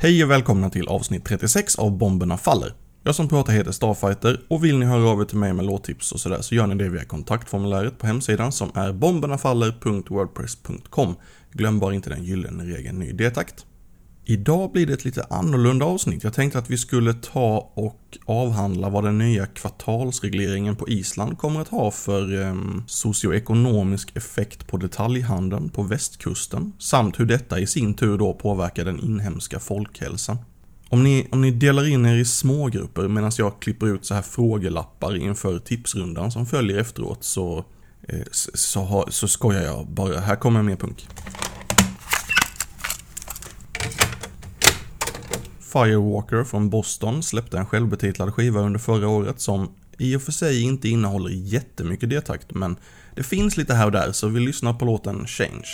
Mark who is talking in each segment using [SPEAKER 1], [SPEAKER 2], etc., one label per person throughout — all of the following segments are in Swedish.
[SPEAKER 1] Hej och välkomna till avsnitt 36 av Bomberna Faller. Jag som pratar heter Starfighter och vill ni höra av er till mig med låttips och sådär så gör ni det via kontaktformuläret på hemsidan som är bombernafaller.wordpress.com. Glöm bara inte den gyllene regeln ny detakt. Idag blir det ett lite annorlunda avsnitt. Jag tänkte att vi skulle ta och avhandla vad den nya kvartalsregleringen på Island kommer att ha för eh, socioekonomisk effekt på detaljhandeln på västkusten, samt hur detta i sin tur då påverkar den inhemska folkhälsan. Om ni, om ni delar in er i smågrupper medan jag klipper ut så här frågelappar inför tipsrundan som följer efteråt så, eh, så, så, så skojar jag bara. Här kommer mer punk. Firewalker från Boston släppte en självbetitlad skiva under förra året som i och för sig inte innehåller jättemycket detakt, men det finns lite här och där, så vi lyssnar på låten Change.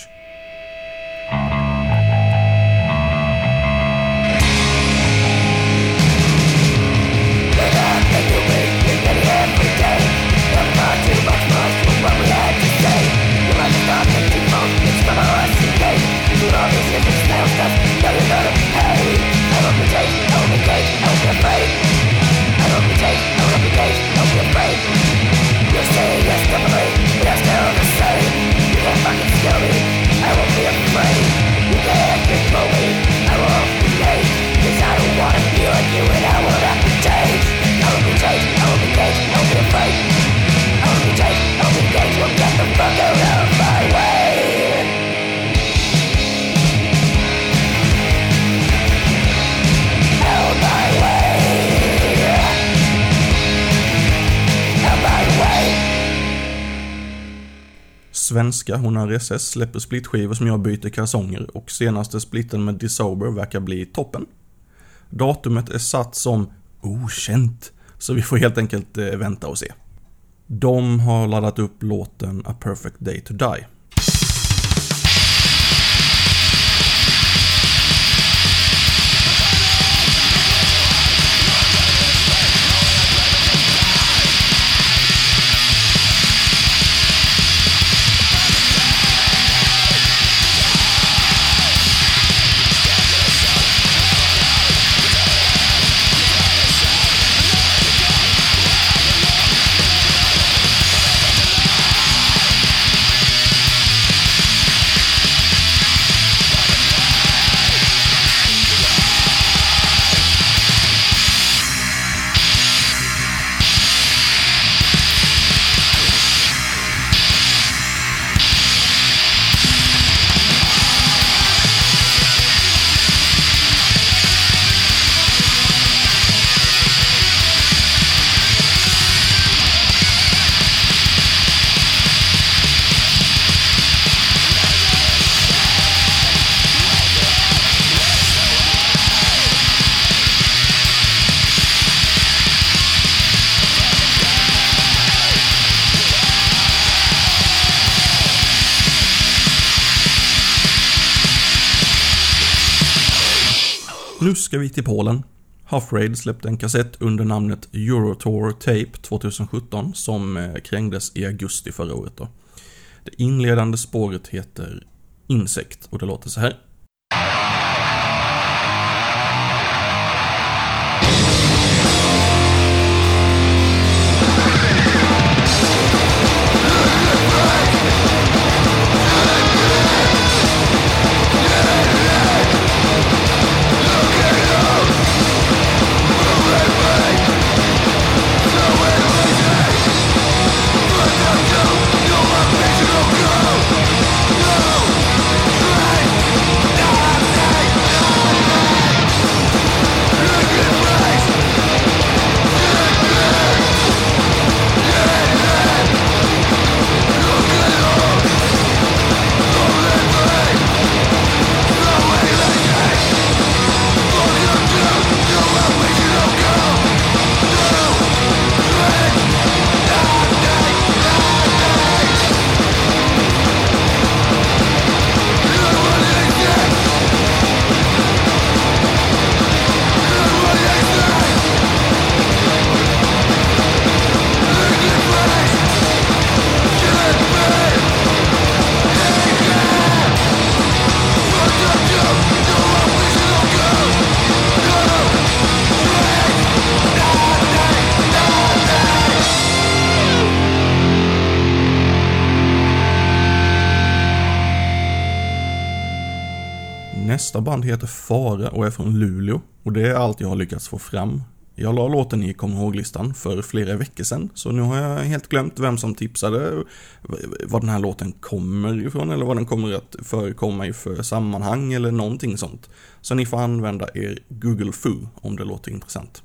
[SPEAKER 1] Svenska Hon SS släpper splitskivor som jag byter kalsonger och senaste splitten med Disober verkar bli toppen. Datumet är satt som okänt, så vi får helt enkelt eh, vänta och se. De har laddat upp låten A Perfect Day To Die. Nu ska vi till Polen. Huff Raid släppte en kassett under namnet Eurotour Tape 2017 som eh, krängdes i augusti förra året. Då. Det inledande spåret heter Insekt och det låter så här. Nästa band heter Fara och är från Luleå och det är allt jag har lyckats få fram. Jag la låten i kom ihåg-listan för flera veckor sedan, så nu har jag helt glömt vem som tipsade, var den här låten kommer ifrån eller vad den kommer att förekomma i för sammanhang eller någonting sånt. Så ni får använda er Google Foo om det låter intressant.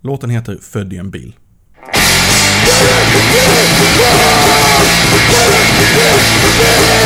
[SPEAKER 1] Låten heter Född i en bil.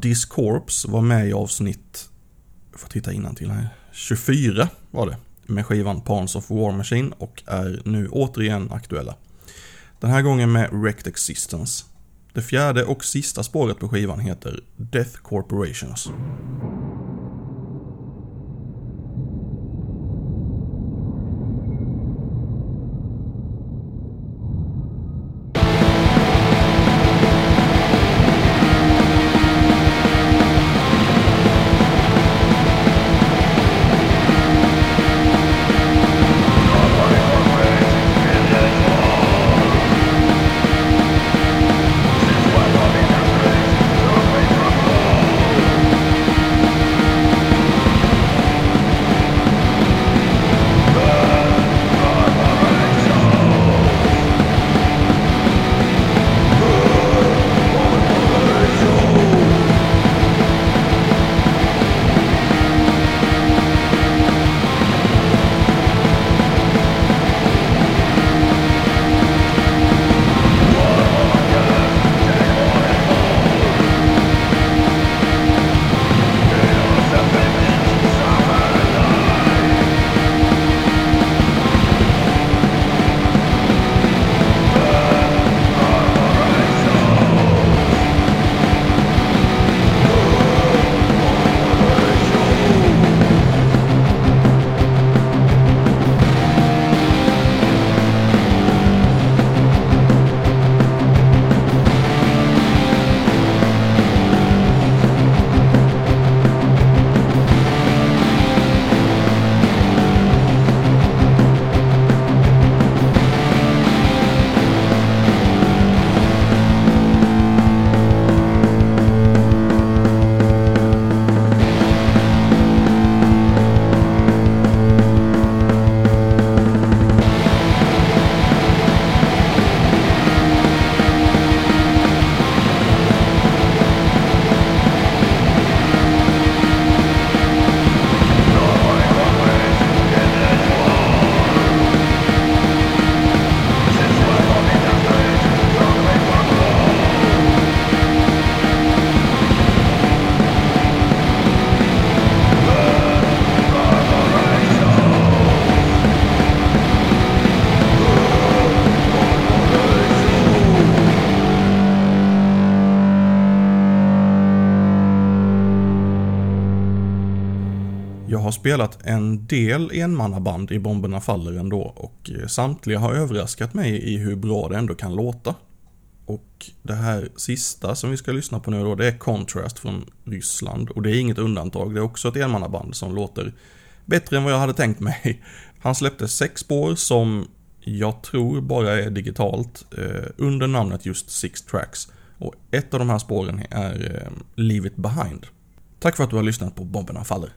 [SPEAKER 1] Discorps var med i avsnitt, jag får titta till här, 24 var det, med skivan Pawns of War Machine och är nu återigen aktuella. Den här gången med Wrecked Existence. Det fjärde och sista spåret på skivan heter Death Corporations. Spelat en del enmannaband i Bomberna Faller ändå och eh, samtliga har överraskat mig i hur bra det ändå kan låta. Och det här sista som vi ska lyssna på nu då, det är Contrast från Ryssland och det är inget undantag, det är också ett enmannaband som låter bättre än vad jag hade tänkt mig. Han släppte sex spår som jag tror bara är digitalt eh, under namnet just Six Tracks. Och ett av de här spåren är eh, Leave It Behind. Tack för att du har lyssnat på Bomberna Faller.